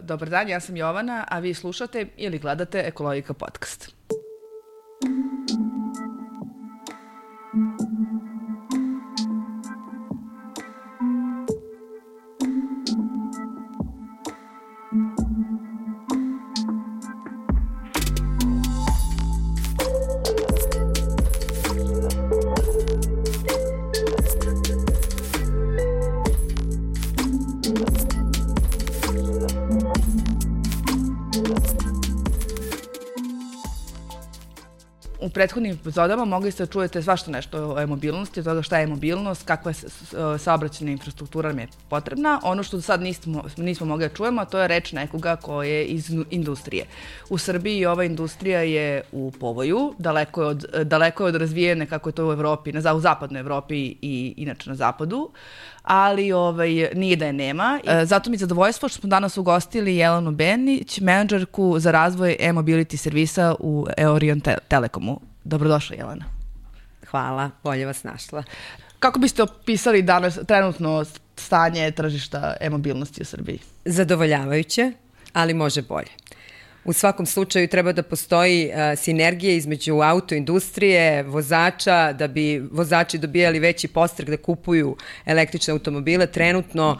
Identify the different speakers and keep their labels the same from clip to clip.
Speaker 1: dobar dan, ja sam Jovana, a vi slušate ili gledate Ekologika podcast. Prethodnim epizodama mogli ste da čujete svašta nešto o e-mobilnosti, od toga šta je mobilnost, kakva je saobraćena infrastruktura nam je potrebna. Ono što sad nismo, nismo mogli da čujemo, to je reč nekoga ko je iz industrije. U Srbiji ova industrija je u povoju, daleko je od, daleko je od razvijene kako je to u Evropi, na, u zapadnoj Evropi i inače na zapadu ali ovaj, nije da je nema. E, zato mi je zadovoljstvo što smo danas ugostili Jelenu Benić, menadžerku za razvoj e-mobility servisa u Eorion Te Telekomu. Dobrodošla Jelena.
Speaker 2: Hvala, bolje vas našla.
Speaker 1: Kako biste opisali danas trenutno stanje tržišta e-mobilnosti u Srbiji?
Speaker 2: Zadovoljavajuće, ali može bolje. U svakom slučaju treba da postoji a, sinergija između autoindustrije, vozača, da bi vozači dobijali veći postrek da kupuju električne automobile. Trenutno,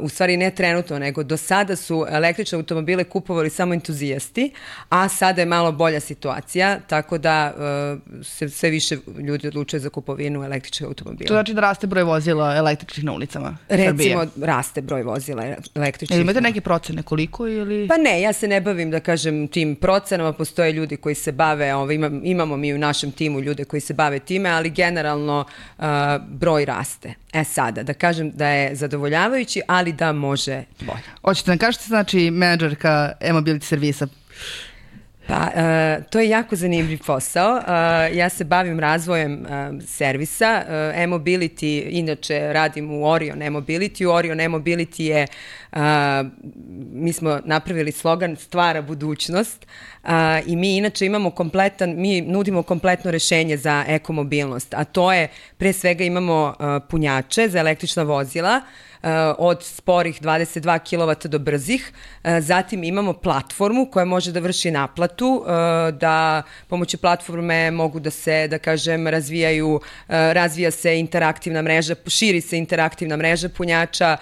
Speaker 2: u stvari ne trenutno, nego do sada su električne automobile kupovali samo entuzijasti, a sada je malo bolja situacija, tako da a, se sve više ljudi odlučuje za kupovinu električnih automobila.
Speaker 1: To znači da raste broj vozila električnih na ulicama
Speaker 2: Recimo,
Speaker 1: Srbije?
Speaker 2: raste broj vozila električnih.
Speaker 1: Ili imate neke procene koliko ili...
Speaker 2: Pa ne, ja se ne bavim, da kažem, tim procenama, postoje ljudi koji se bave, ovaj, imamo mi u našem timu ljude koji se bave time, ali generalno uh, broj raste. E sada, da kažem da je zadovoljavajući, ali da može bolje.
Speaker 1: Hoćete da kažete, znači, menadžerka e-mobility servisa
Speaker 2: Pa, uh, to je jako zanimljiv posao. Uh, ja se bavim razvojem uh, servisa. Uh, e-mobility, inače radim u Orion e-mobility. U Orion e-mobility je, uh, mi smo napravili slogan stvara budućnost uh, i mi inače imamo kompletan, mi nudimo kompletno rešenje za ekomobilnost, a to je, pre svega imamo uh, punjače za električna vozila, uh, od sporih 22 kW do brzih. Eh, zatim imamo platformu koja može da vrši naplatu, eh, da pomoću platforme mogu da se, da kažem, razvijaju, razvija se interaktivna mreža, širi se interaktivna mreža punjača,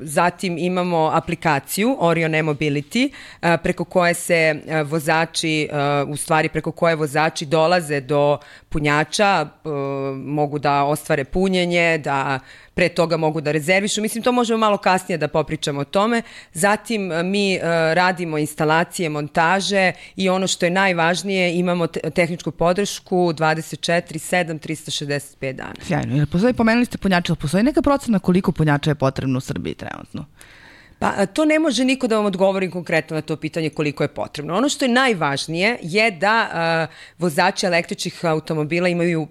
Speaker 2: zatim imamo aplikaciju Orion e-mobility, preko koje se vozači, u stvari preko koje vozači dolaze do punjača, mogu da ostvare punjenje, da pre toga mogu da rezervišu. Mislim, to možemo malo kasnije da popričamo o tome. Zatim e, mi uh, radimo instalacije, montaže i ono što je najvažnije, imamo te tehničku podršku 24-7, 365 dana.
Speaker 1: Sjajno. Postoji, pomenuli ste punjače, ali postoji neka procena koliko punjača je potrebno u Srbiji trenutno?
Speaker 2: Pa to ne može niko da vam odgovori konkretno na to pitanje koliko je potrebno. Ono što je najvažnije je da uh, vozači električnih automobila imaju uh,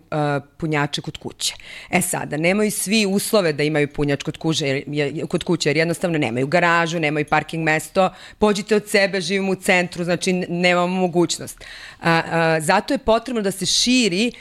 Speaker 2: punjače kod kuće. E sada, nemaju svi uslove da imaju punjač kod kuće, jer, kod kuće jer jednostavno nemaju garažu, nemaju parking mesto, pođite od sebe, živimo u centru, znači nemamo mogućnost. Uh, zato je potrebno da se širi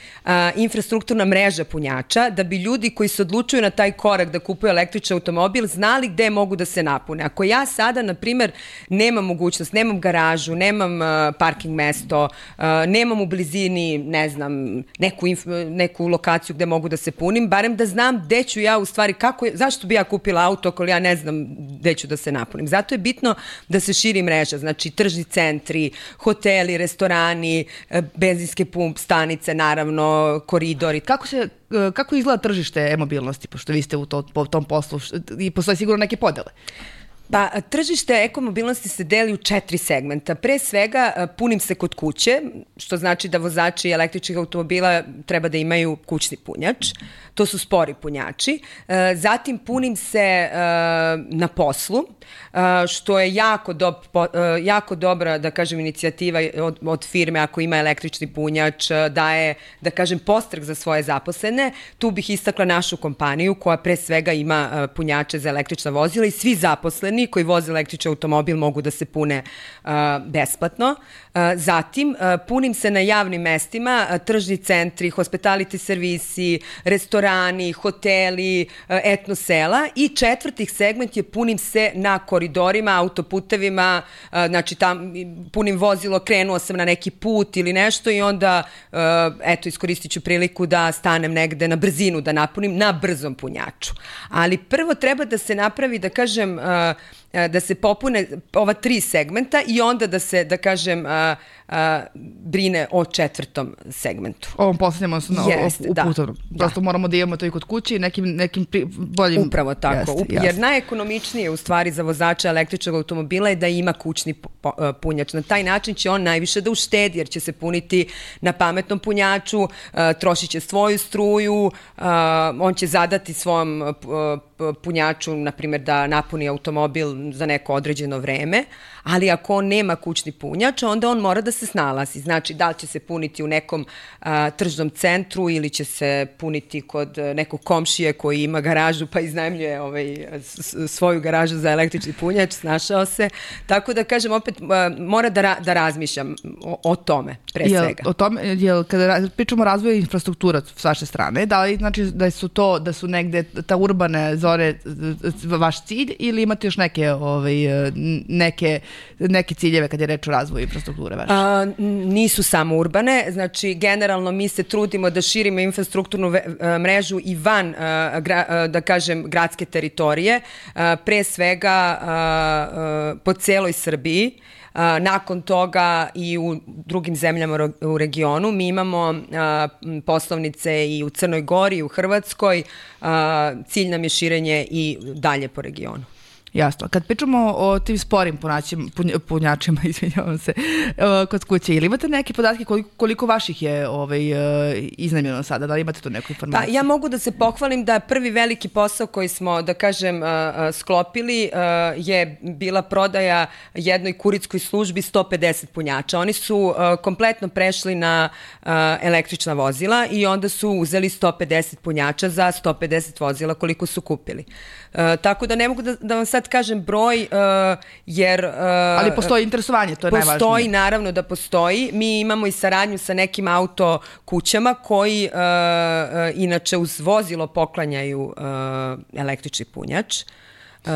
Speaker 2: infrastrukturna mreža punjača, da bi ljudi koji se odlučuju na taj korak da kupuju električni automobil znali gde mogu da se napune napune. Ako ja sada, na primer, nemam mogućnost, nemam garažu, nemam uh, parking mesto, uh, nemam u blizini, ne znam, neku, inf, neku lokaciju gde mogu da se punim, barem da znam gde ću ja u stvari, kako, zašto bi ja kupila auto ako ja ne znam gde ću da se napunim. Zato je bitno da se širi mreža, znači tržni centri, hoteli, restorani, uh, benzinske pump, stanice, naravno, koridori.
Speaker 1: Kako se kako izgleda tržište e-mobilnosti, pošto vi ste u to, po tom poslu i postoje sigurno neke podele?
Speaker 2: Pa, tržište ekomobilnosti se deli u četiri segmenta. Pre svega, punim se kod kuće, što znači da vozači električnih automobila treba da imaju kućni punjač. To su spori punjači. Zatim, punim se na poslu, što je jako, do, jako dobra, da kažem, inicijativa od, od firme ako ima električni punjač, daje, da kažem, postrek za svoje zaposlene. Tu bih istakla našu kompaniju koja pre svega ima punjače za električna vozila i svi zaposleni građani koji voze električni automobil mogu da se pune uh, besplatno. Uh, zatim, uh, punim se na javnim mestima, uh, tržni centri, hospitality servisi, restorani, hoteli, uh, etnosela i četvrtih segment je punim se na koridorima, autoputevima, uh, znači tam punim vozilo, krenuo sam na neki put ili nešto i onda, uh, eto, iskoristit ću priliku da stanem negde na brzinu da napunim na brzom punjaču. Ali prvo treba da se napravi, da kažem, uh, da se popune ova tri segmenta i onda da se, da kažem, uh, a, brine o četvrtom segmentu.
Speaker 1: Ovom poslednjem, odnosno Jest, o, o, da, putovnom. Da. Prosto moramo da imamo to i kod kući i nekim, nekim pri, boljim...
Speaker 2: Upravo tako. Jeste, Up, jer najekonomičnije u stvari za vozača električnog automobila je da ima kućni e, punjač. Na taj način će on najviše da uštedi jer će se puniti na pametnom punjaču, e, trošit će svoju struju, e, on će zadati svom punjaču, na primjer, da napuni automobil za neko određeno vreme, ali ako on nema kućni punjač, onda on mora da se snalazi. Znači, da li će se puniti u nekom a, tržnom centru ili će se puniti kod nekog komšije koji ima garažu pa iznajmljuje ovaj, svoju garažu za električni punjač, snašao se. Tako da, kažem, opet a, mora da, ra, da razmišljam o, o tome, pre
Speaker 1: jel,
Speaker 2: svega.
Speaker 1: O tome, jel, kada pričamo o razvoju infrastruktura s vaše strane, da li znači da su to, da su negde ta urbane zone vaš cilj ili imate još neke, ovaj, neke neke ciljeve kad je reč o razvoju infrastrukture vaše?
Speaker 2: Nisu samo urbane, znači generalno mi se trudimo da širimo infrastrukturnu ve, a, mrežu i van, a, gra, a, da kažem, gradske teritorije, a, pre svega a, a, po celoj Srbiji, A, nakon toga i u drugim zemljama u regionu. Mi imamo a, poslovnice i u Crnoj Gori, i u Hrvatskoj. A, cilj nam je širenje i dalje po regionu.
Speaker 1: Jasno. Kad pričamo o tim sporim punjačima, izvinjavam se, kod kuće, ili imate neke podatke koliko, koliko vaših je ovaj, e, iznajmljeno sada? Da li imate tu neku informaciju?
Speaker 2: Pa, ja mogu da se pohvalim da prvi veliki posao koji smo, da kažem, sklopili je bila prodaja jednoj kuritskoj službi 150 punjača. Oni su kompletno prešli na električna vozila i onda su uzeli 150 punjača za 150 vozila koliko su kupili. Tako da ne mogu da, da vam sad kažem broj, uh, jer... Uh,
Speaker 1: Ali postoji interesovanje, to je
Speaker 2: postoji,
Speaker 1: najvažnije.
Speaker 2: Postoji, naravno da postoji. Mi imamo i saradnju sa nekim auto kućama koji uh, uh, inače uz vozilo poklanjaju uh, električni punjač. Uh,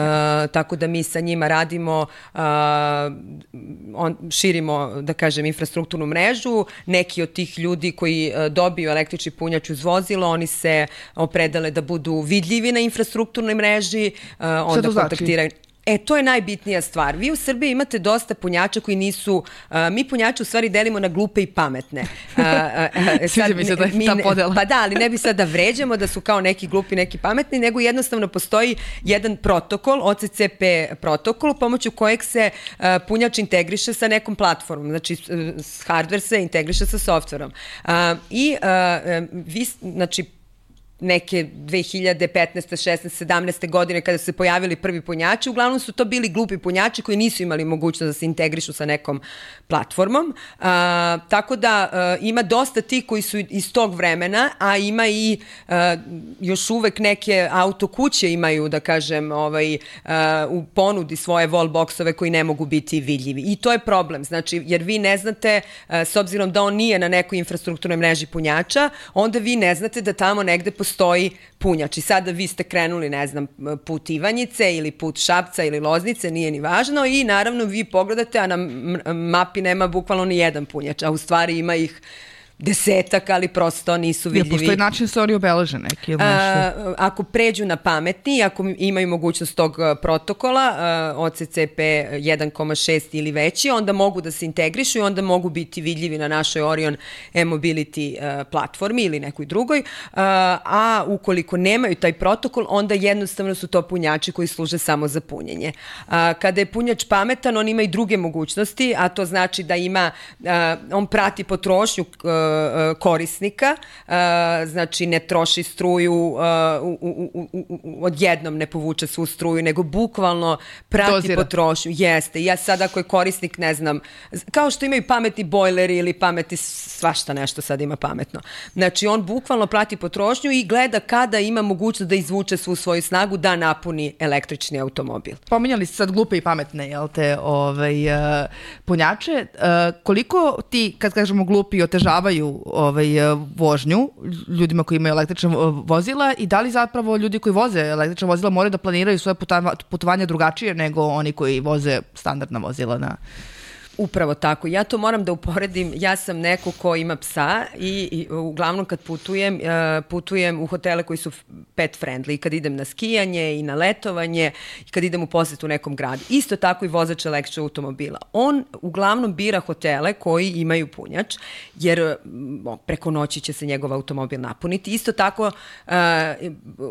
Speaker 2: tako da mi sa njima radimo, uh, on, širimo, da kažem, infrastrukturnu mrežu. Neki od tih ljudi koji uh, dobiju električni punjač uz vozilo, oni se opredale da budu vidljivi na infrastrukturnoj mreži, uh, onda znači? kontaktiraju... Znači? E, to je najbitnija stvar. Vi u Srbiji imate dosta punjača koji nisu, uh, mi punjače u stvari delimo na glupe i pametne. Uh,
Speaker 1: uh, sad, mi se da mi, ta podela.
Speaker 2: Pa da, ali ne bi sad da vređamo da su kao neki glupi, neki pametni, nego jednostavno postoji jedan protokol, OCCP protokol, pomoću kojeg se uh, punjač integriše sa nekom platformom. Znači, hardware se integriše sa softverom. Uh, I uh, vi, znači, neke 2015. 16. 17. godine kada su se pojavili prvi punjači, uglavnom su to bili glupi punjači koji nisu imali mogućnost da se integrišu sa nekom platformom. A, tako da a, ima dosta ti koji su iz tog vremena, a ima i a, još uvek neke auto kuće imaju, da kažem, ovaj, a, u ponudi svoje wallboxove koji ne mogu biti vidljivi. I to je problem, znači, jer vi ne znate, a, s obzirom da on nije na nekoj infrastrukturnoj mreži punjača, onda vi ne znate da tamo negde postoji punjač. I sada vi ste krenuli, ne znam, put Ivanjice ili put Šapca ili Loznice, nije ni važno i naravno vi pogledate, a na mapi nema bukvalno ni jedan punjač, a u stvari ima ih desetak, ali prosto nisu vidljivi. Ja,
Speaker 1: postoji način da oni obeleže neki ili nešto? A,
Speaker 2: ako pređu na pametni, ako imaju mogućnost tog protokola, a, OCCP 1.6 ili veći, onda mogu da se integrišu i onda mogu biti vidljivi na našoj Orion e-mobility a, platformi ili nekoj drugoj, a, a ukoliko nemaju taj protokol, onda jednostavno su to punjači koji služe samo za punjenje. A, kada je punjač pametan, on ima i druge mogućnosti, a to znači da ima, a, on prati potrošnju a, korisnika, znači ne troši struju odjednom ne povuče svu struju, nego bukvalno prati
Speaker 1: Dozira.
Speaker 2: potrošnju. Jeste. Ja sad ako je korisnik, ne znam, kao što imaju pametni bojleri ili pametni svašta nešto sad ima pametno. Znači on bukvalno prati potrošnju i gleda kada ima mogućnost da izvuče svu svoju snagu da napuni električni automobil.
Speaker 1: Pominjali ste sad glupe i pametne, jel te, ovaj, uh, punjače. Uh, koliko ti, kad kažemo glupi, otežavaju ovaj, uh, vožnju ljudima koji imaju električne vozila i da li zapravo ljudi koji voze električna vozila moraju da planiraju svoje putovanje drugačije nego oni koji voze standardna vozila na
Speaker 2: Upravo tako. Ja to moram da uporedim. Ja sam neko ko ima psa i, i uglavnom kad putujem, uh, putujem u hotele koji su pet friendly. I kad idem na skijanje i na letovanje i kad idem u posetu nekom gradu. Isto tako i vozač električnog automobila. On uglavnom bira hotele koji imaju punjač, jer preko noći će se njegov automobil napuniti. Isto tako uh,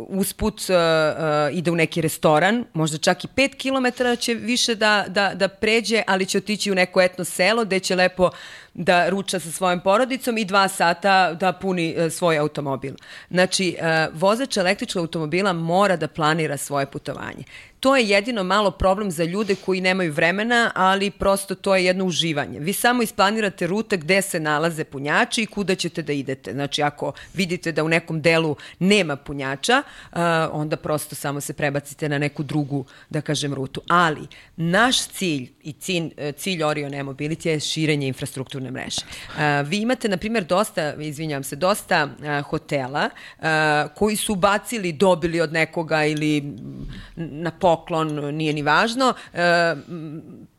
Speaker 2: usput uh, uh, ide u neki restoran, možda čak i 5 km će više da, da, da pređe, ali će otići u neko neko etno selo gde će lepo da ruča sa svojom porodicom i dva sata da puni e, svoj automobil. Znači, e, vozač električnog automobila mora da planira svoje putovanje. To je jedino malo problem za ljude koji nemaju vremena, ali prosto to je jedno uživanje. Vi samo isplanirate rute gde se nalaze punjači i kuda ćete da idete. Znači, ako vidite da u nekom delu nema punjača, uh, onda prosto samo se prebacite na neku drugu, da kažem, rutu. Ali, naš cilj i cilj, e, cilj Orion E-Mobility je širenje infrastrukturne mreže. Uh, vi imate, na primjer, dosta, izvinjam se, dosta hotela koji su bacili, dobili od nekoga ili na pol poklon, nije ni važno, e,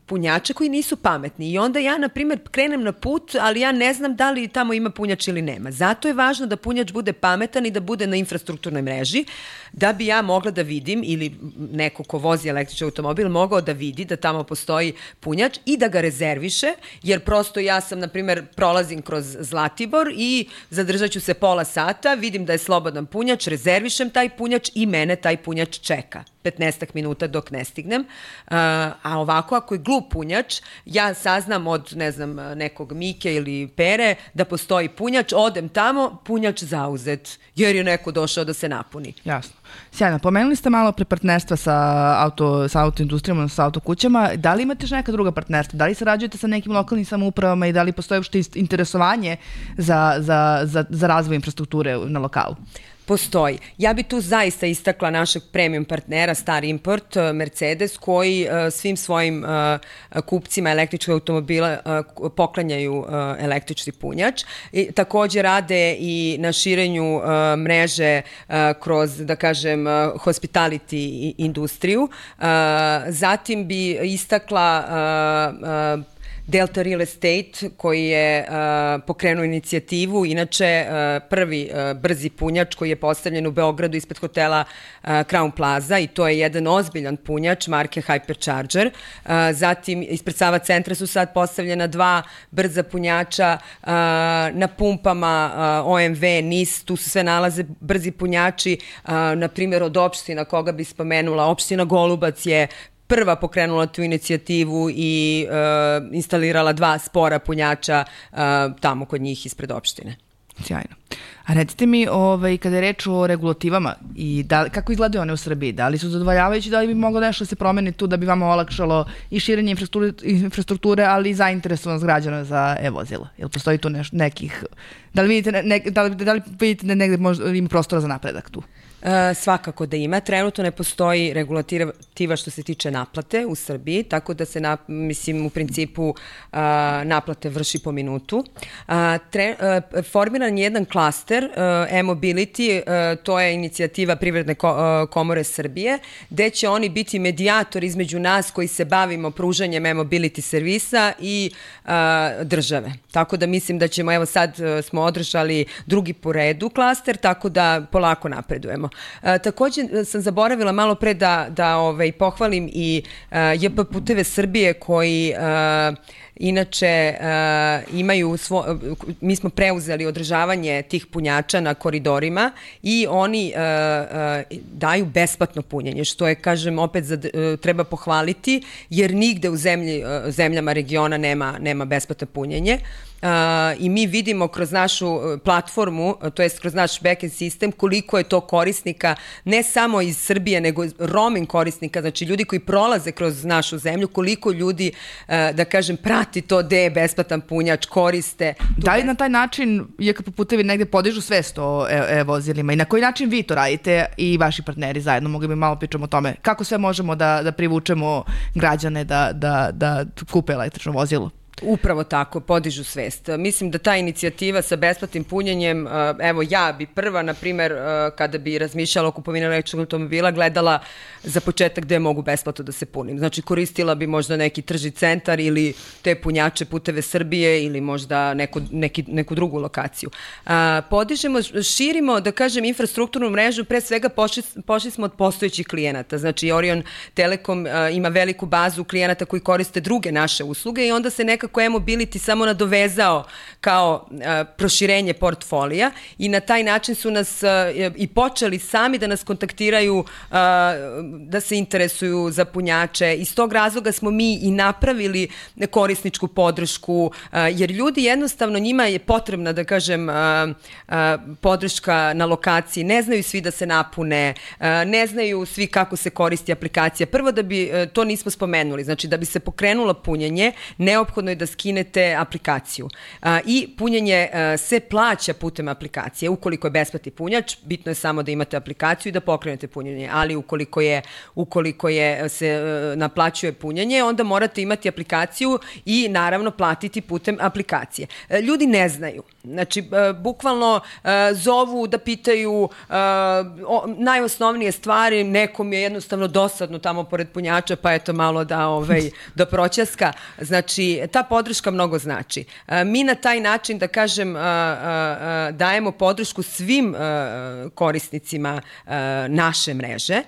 Speaker 2: punjače koji nisu pametni i onda ja, na primjer, krenem na put, ali ja ne znam da li tamo ima punjač ili nema. Zato je važno da punjač bude pametan i da bude na infrastrukturnoj mreži, da bi ja mogla da vidim ili neko ko vozi električni automobil mogao da vidi da tamo postoji punjač i da ga rezerviše, jer prosto ja sam, na primjer, prolazim kroz Zlatibor i zadržat ću se pola sata, vidim da je slobodan punjač, rezervišem taj punjač i mene taj punjač čeka 15 minuta dok ne stignem. Uh, a ovako, ako je glup punjač, ja saznam od, ne znam, nekog Mike ili Pere da postoji punjač, odem tamo, punjač zauzet, jer je neko došao da se napuni.
Speaker 1: Jasno. Sjajno. Pomenuli ste malo pre partnerstva sa auto, sa autoindustrijama, sa autokućama. Da li imate još neka druga partnerstva? Da li sarađujete sa nekim lokalnim samoupravama i da li postoje uopšte interesovanje za, za, za, za razvoj infrastrukture na lokalu?
Speaker 2: Postoji. Ja bi tu zaista istakla našeg premium partnera Star Import, eh, Mercedes, koji eh, svim svojim eh, kupcima električkog automobila poklanjaju električni punjač. I, takođe rade i na širenju mreže kroz, da kažem, hospitality industriju. Zatim bi istakla Delta Real Estate koji je uh, pokrenuo inicijativu, inače uh, prvi uh, brzi punjač koji je postavljen u Beogradu ispred hotela uh, Crown Plaza i to je jedan ozbiljan punjač marke Hypercharger. Uh, zatim ispred Sava centra su sad postavljena dva brza punjača uh, na pumpama uh, OMV, NIS, tu se sve nalaze brzi punjači, uh, na primjer od opština koga bi spomenula, opština Golubac je prva pokrenula tu inicijativu i uh, instalirala dva spora punjača uh, tamo kod njih ispred opštine.
Speaker 1: Sjajno. A recite mi, ovaj, kada je reč o regulativama, i da, kako izgledaju one u Srbiji? Da li su zadovoljavajući, da li bi moglo nešto da se promeni tu da bi vama olakšalo i širenje infrastrukture, infrastrukture ali i zainteresovanost građana za e-vozila? Jel postoji tu neš, nekih... Da li vidite, ne, da li, da li vidite da negde možda ima prostora za napredak tu?
Speaker 2: E, svakako da ima. Trenutno ne postoji regulativa što se tiče naplate u Srbiji, tako da se, na, mislim, u principu a, naplate vrši po minutu. A, tre, a, formiran je jedan klaster e-mobility, to je inicijativa Privredne ko, komore Srbije, gde će oni biti medijator između nas koji se bavimo pružanjem e-mobility servisa i države. Tako da mislim da ćemo, evo sad smo održali drugi po redu klaster, tako da polako napredujemo. E, takođe e, sam zaboravila malo pre da, da ovaj, pohvalim i uh, e, JP Puteve Srbije koji uh, Inače, uh, imaju svo, mi smo preuzeli održavanje tih punjača na koridorima i oni uh, uh, daju besplatno punjenje, što je, kažem, opet za, uh, treba pohvaliti, jer nigde u zemlji, uh, zemljama regiona nema, nema besplatno punjenje. I mi vidimo kroz našu e, platformu, to jest kroz naš backend sistem, koliko je to korisnika, ne samo iz Srbije, nego roaming korisnika, znači ljudi koji prolaze kroz našu zemlju, koliko ljudi, e, da kažem, prati to gde je besplatan punjač, koriste.
Speaker 1: Da li na taj način, IKP putevi negde podižu svest o e-vozilima i na koji način vi to radite i vaši partneri zajedno, mogli bi malo pričamo o tome, kako sve možemo da, da privučemo građane da, da, da kupe električno vozilo?
Speaker 2: Upravo tako, podižu svest. Mislim da ta inicijativa sa besplatnim punjenjem, eh, evo ja bi prva, na primer, eh, kada bi razmišljala o kupovini električnog automobila, gledala za početak gde mogu besplatno da se punim. Znači, koristila bi možda neki trži centar ili te punjače puteve Srbije ili možda neku, neki, neku drugu lokaciju. Eh, podižemo, širimo, da kažem, infrastrukturnu mrežu, pre svega pošli, pošli smo od postojećih klijenata. Znači, Orion Telekom ima veliku bazu klijenata koji koriste druge naše usluge i onda se nekako nekako e-mobility samo nadovezao kao uh, proširenje portfolija i na taj način su nas uh, i počeli sami da nas kontaktiraju, uh, da se interesuju za punjače. Iz tog razloga smo mi i napravili korisničku podršku, uh, jer ljudi jednostavno njima je potrebna, da kažem, uh, uh, podrška na lokaciji. Ne znaju svi da se napune, uh, ne znaju svi kako se koristi aplikacija. Prvo da bi, uh, to nismo spomenuli, znači da bi se pokrenulo punjenje, neophodno je da skinete aplikaciju. A, I punjenje a, se plaća putem aplikacije. Ukoliko je besplatni punjač, bitno je samo da imate aplikaciju i da pokrenete punjenje, ali ukoliko je ukoliko je se naplaćuje punjenje, onda morate imati aplikaciju i naravno platiti putem aplikacije. Ljudi ne znaju. Znači, a, bukvalno a, zovu da pitaju o, najosnovnije stvari, nekom je jednostavno dosadno tamo pored punjača, pa eto malo da, ovaj, da proćaska. Znači, ta podrška mnogo znači. Mi na taj način, da kažem, dajemo podršku svim korisnicima naše mreže,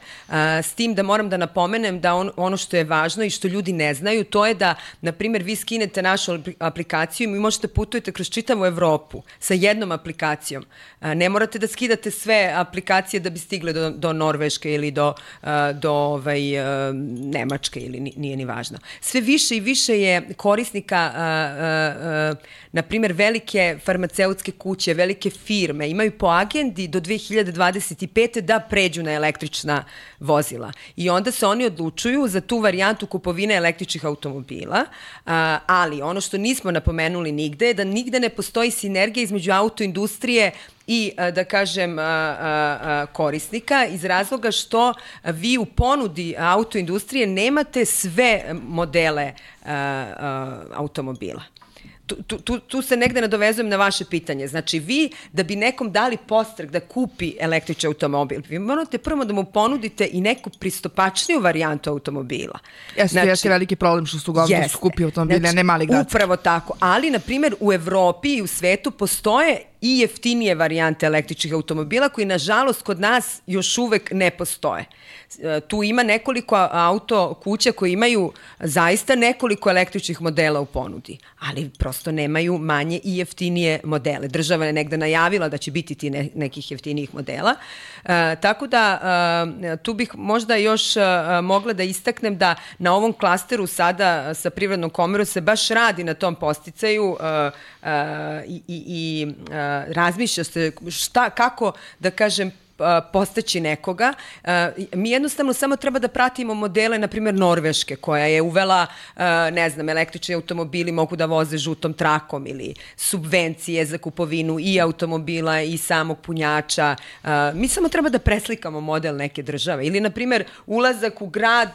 Speaker 2: s tim da moram da napomenem da on, ono što je važno i što ljudi ne znaju, to je da, na primjer, vi skinete našu aplikaciju i mi možete putujete kroz čitavu Evropu sa jednom aplikacijom. Ne morate da skidate sve aplikacije da bi stigle do, do Norveške ili do, do ovaj, Nemačke ili nije ni važno. Sve više i više je korisnika na primjer, velike farmaceutske kuće, velike firme imaju po agendi do 2025. da pređu na električna vozila. I onda se oni odlučuju za tu varijantu kupovine električnih automobila, ali ono što nismo napomenuli nigde je da nigde ne postoji sinergija između autoindustrije i da kažem korisnika iz razloga što vi u ponudi autoindustrije nemate sve modele automobila tu, tu, tu se negde nadovezujem na vaše pitanje. Znači, vi, da bi nekom dali postrek da kupi električni automobil, vi morate prvo da mu ponudite i neku pristopačniju varijantu automobila.
Speaker 1: Jeste, znači, jeste veliki problem što su uglavnom skupi automobili, znači, ne mali gradski.
Speaker 2: Upravo tako. Ali, na primjer, u Evropi i u svetu postoje i jeftinije varijante električnih automobila koji nažalost kod nas još uvek ne postoje. E, tu ima nekoliko auto kuća koji imaju zaista nekoliko električnih modela u ponudi, ali prosto nemaju manje i jeftinije modele. Država je negde najavila da će biti ti ne, nekih jeftinijih modela. E, tako da e, tu bih možda još mogla da istaknem da na ovom klasteru sada sa privrednom komerom se baš radi na tom posticaju i, i, i razmišlja se šta, kako, da kažem, postaći nekoga. Mi jednostavno samo treba da pratimo modele, na primjer Norveške, koja je uvela, ne znam, električni automobili mogu da voze žutom trakom ili subvencije za kupovinu i automobila i samog punjača. Mi samo treba da preslikamo model neke države. Ili, na primjer, ulazak u grad,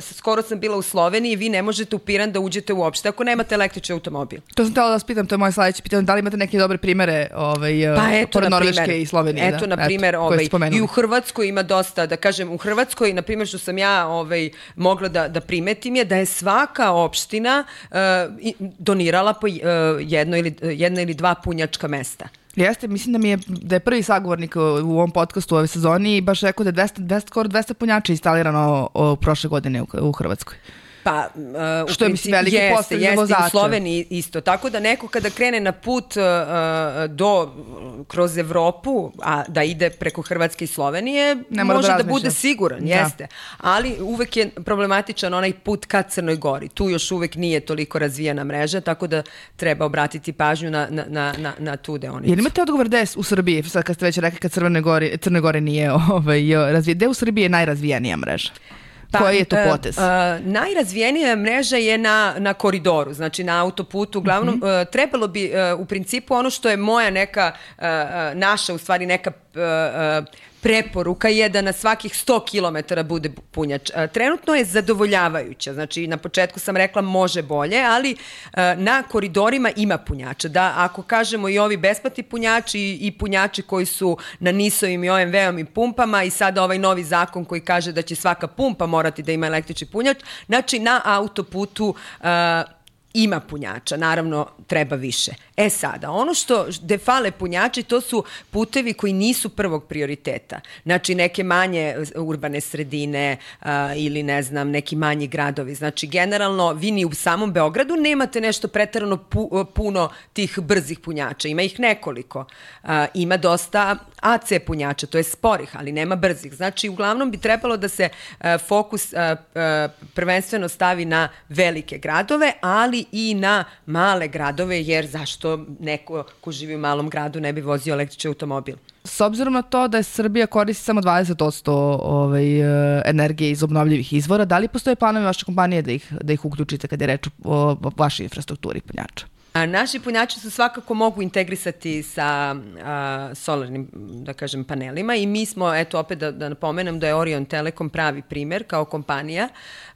Speaker 2: skoro sam bila u Sloveniji, vi ne možete u Piran da uđete uopšte ako nemate električni automobil.
Speaker 1: To sam htela da vas pitam, to je moje sledeće pitanje, da li imate neke dobre primere ovaj, pa eto, pored Norveške i Slovenije?
Speaker 2: Eto, da? na primjer, primer, ovaj, i u Hrvatskoj ima dosta, da kažem, u Hrvatskoj, na primjer, što sam ja ovaj, mogla da, da primetim je da je svaka opština uh, donirala po uh, jedno, ili, jedno ili dva punjačka mesta.
Speaker 1: Jeste, mislim da mi je da je prvi sagovornik u ovom podcastu u ovoj sezoni i baš rekao da je 200, 200, skoro 200 punjača instalirano o, o, prošle godine u, u Hrvatskoj.
Speaker 2: Pa,
Speaker 1: uh, što je mislim veliki jeste, postav
Speaker 2: jeste,
Speaker 1: vozača.
Speaker 2: u Sloveniji isto. Tako da neko kada krene na put uh, do, kroz Evropu, a da ide preko Hrvatske i Slovenije, ne može da, da bude siguran, da. jeste. Ali uvek je problematičan onaj put ka Crnoj Gori. Tu još uvek nije toliko razvijena mreža, tako da treba obratiti pažnju na, na, na, na, na tu deonicu.
Speaker 1: Jel imate odgovor gde u Srbiji, sad kad ste već rekli kad Crne Gore, Crne Gore nije ovaj, razvijena, gde u Srbiji je najrazvijenija mreža? Pa, Koji je to e, potez? Uh,
Speaker 2: uh, najrazvijenija mreža je na, na koridoru, znači na autoputu. Uglavnom, uh -huh. uh, trebalo bi uh, u principu ono što je moja neka, uh, naša u stvari neka preporuka je da na svakih 100 km bude punjač. Trenutno je zadovoljavajuća, znači na početku sam rekla može bolje, ali e, na koridorima ima punjača. Da, ako kažemo i ovi besplatni punjači i punjači koji su na nisovim i OMV-om i pumpama i sada ovaj novi zakon koji kaže da će svaka pumpa morati da ima električni punjač, znači na autoputu uh, ima punjača, naravno treba više. E sada, ono što defale punjači, to su putevi koji nisu prvog prioriteta. Znači neke manje urbane sredine uh, ili ne znam, neki manji gradovi. Znači generalno vi ni u samom Beogradu nemate nešto pretarano pu, puno tih brzih punjača. Ima ih nekoliko. Uh, ima dosta AC punjača, to je sporih, ali nema brzih. Znači uglavnom bi trebalo da se uh, fokus uh, uh, prvenstveno stavi na velike gradove, ali i na male gradove, jer zašto neko ko živi u malom gradu ne bi vozio električni automobil?
Speaker 1: S obzirom na to da je Srbija koristi samo 20% ovaj, e, energije iz obnovljivih izvora, da li postoje planovi vaše kompanije da ih, da ih uključite kada je reč o, o vašoj infrastrukturi punjača?
Speaker 2: A naši punjači se svakako mogu integrisati sa a, solarnim, da kažem, panelima i mi smo, eto opet da, da napomenem da je Orion Telekom pravi primer kao kompanija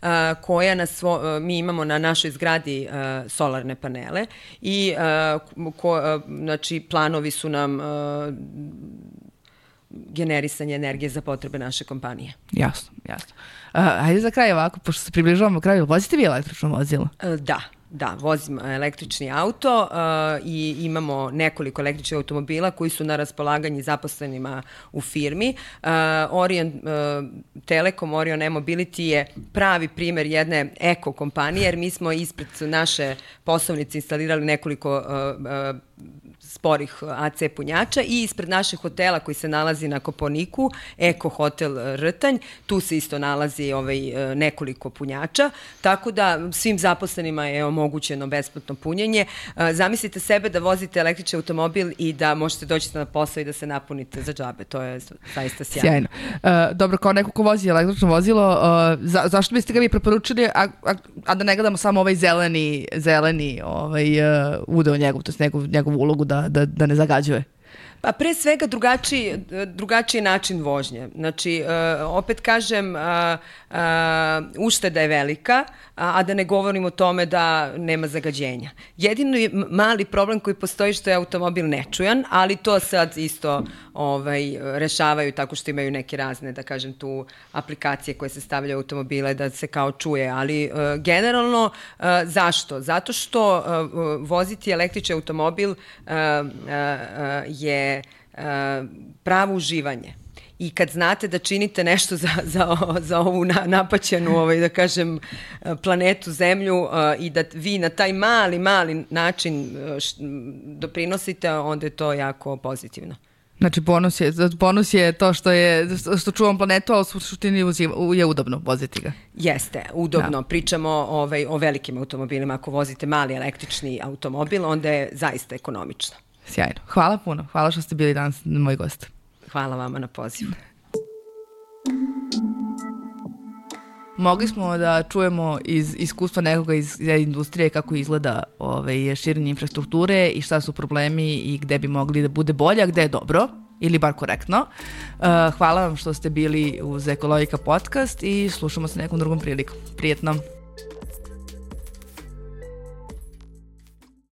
Speaker 2: a, koja na svo, a, mi imamo na našoj zgradi a, solarne panele i a, ko, a, znači planovi su nam a, generisanje energije za potrebe naše kompanije.
Speaker 1: Jasno, jasno. Uh, hajde za kraj ovako, pošto se približavamo kraju, vozite vi električno vozilo?
Speaker 2: Uh, da, Da, vozim električni auto uh, i imamo nekoliko električnih automobila koji su na raspolaganju zaposlenima u firmi. Uh, Orion uh, Telekom, Orion E-Mobility je pravi primer jedne eko kompanije, jer mi smo ispred naše poslovnice instalirali nekoliko uh, uh, sporih AC punjača i ispred našeg hotela koji se nalazi na Koponiku, Eko hotel Rtanj, tu se isto nalazi ovaj, nekoliko punjača, tako da svim zaposlenima je omogućeno besplatno punjenje. Zamislite sebe da vozite električni automobil i da možete doći na posao i da se napunite za džabe, to je zaista sjajno. Sjajno.
Speaker 1: Uh, dobro, kao neko ko vozi električno vozilo, uh, za, zašto biste ga vi preporučili, a, a, a da ne gledamo samo ovaj zeleni, zeleni ovaj, uh, udeo njegov, to je njegov, njegovu ulogu da, da, da ne zagađuje?
Speaker 2: Pa pre svega drugačiji, drugačiji način vožnje. Znači, uh, opet kažem, uh, uh, ušteda je velika, a, da ne govorim o tome da nema zagađenja. Jedino je mali problem koji postoji što je automobil nečujan, ali to sad isto ovaj, rešavaju tako što imaju neke razne, da kažem, tu aplikacije koje se stavljaju u automobile da se kao čuje, ali generalno zašto? Zato što voziti električni automobil uh, je uh, pravo uživanje i kad znate da činite nešto za, za, za ovu na, napaćenu, ovaj, da kažem, planetu Zemlju uh, i da vi na taj mali, mali način š, doprinosite, onda je to jako pozitivno.
Speaker 1: Znači bonus je, bonus je to što je što čuvam planetu, a u suštini je udobno voziti ga.
Speaker 2: Jeste, udobno. Da. Pričamo ovaj, o velikim automobilima. Ako vozite mali električni automobil, onda je zaista ekonomično.
Speaker 1: Sjajno. Hvala puno. Hvala što ste bili danas moj gost.
Speaker 2: Hvala vama na pozivu.
Speaker 1: Mogli smo da čujemo iz iskustva nekoga iz industrije kako izgleda ovaj, širenje infrastrukture i šta su problemi i gde bi mogli da bude bolje, a gde je dobro ili bar korektno. Uh, hvala vam što ste bili uz Ekologika podcast i slušamo se nekom drugom prilikom. Prijetno!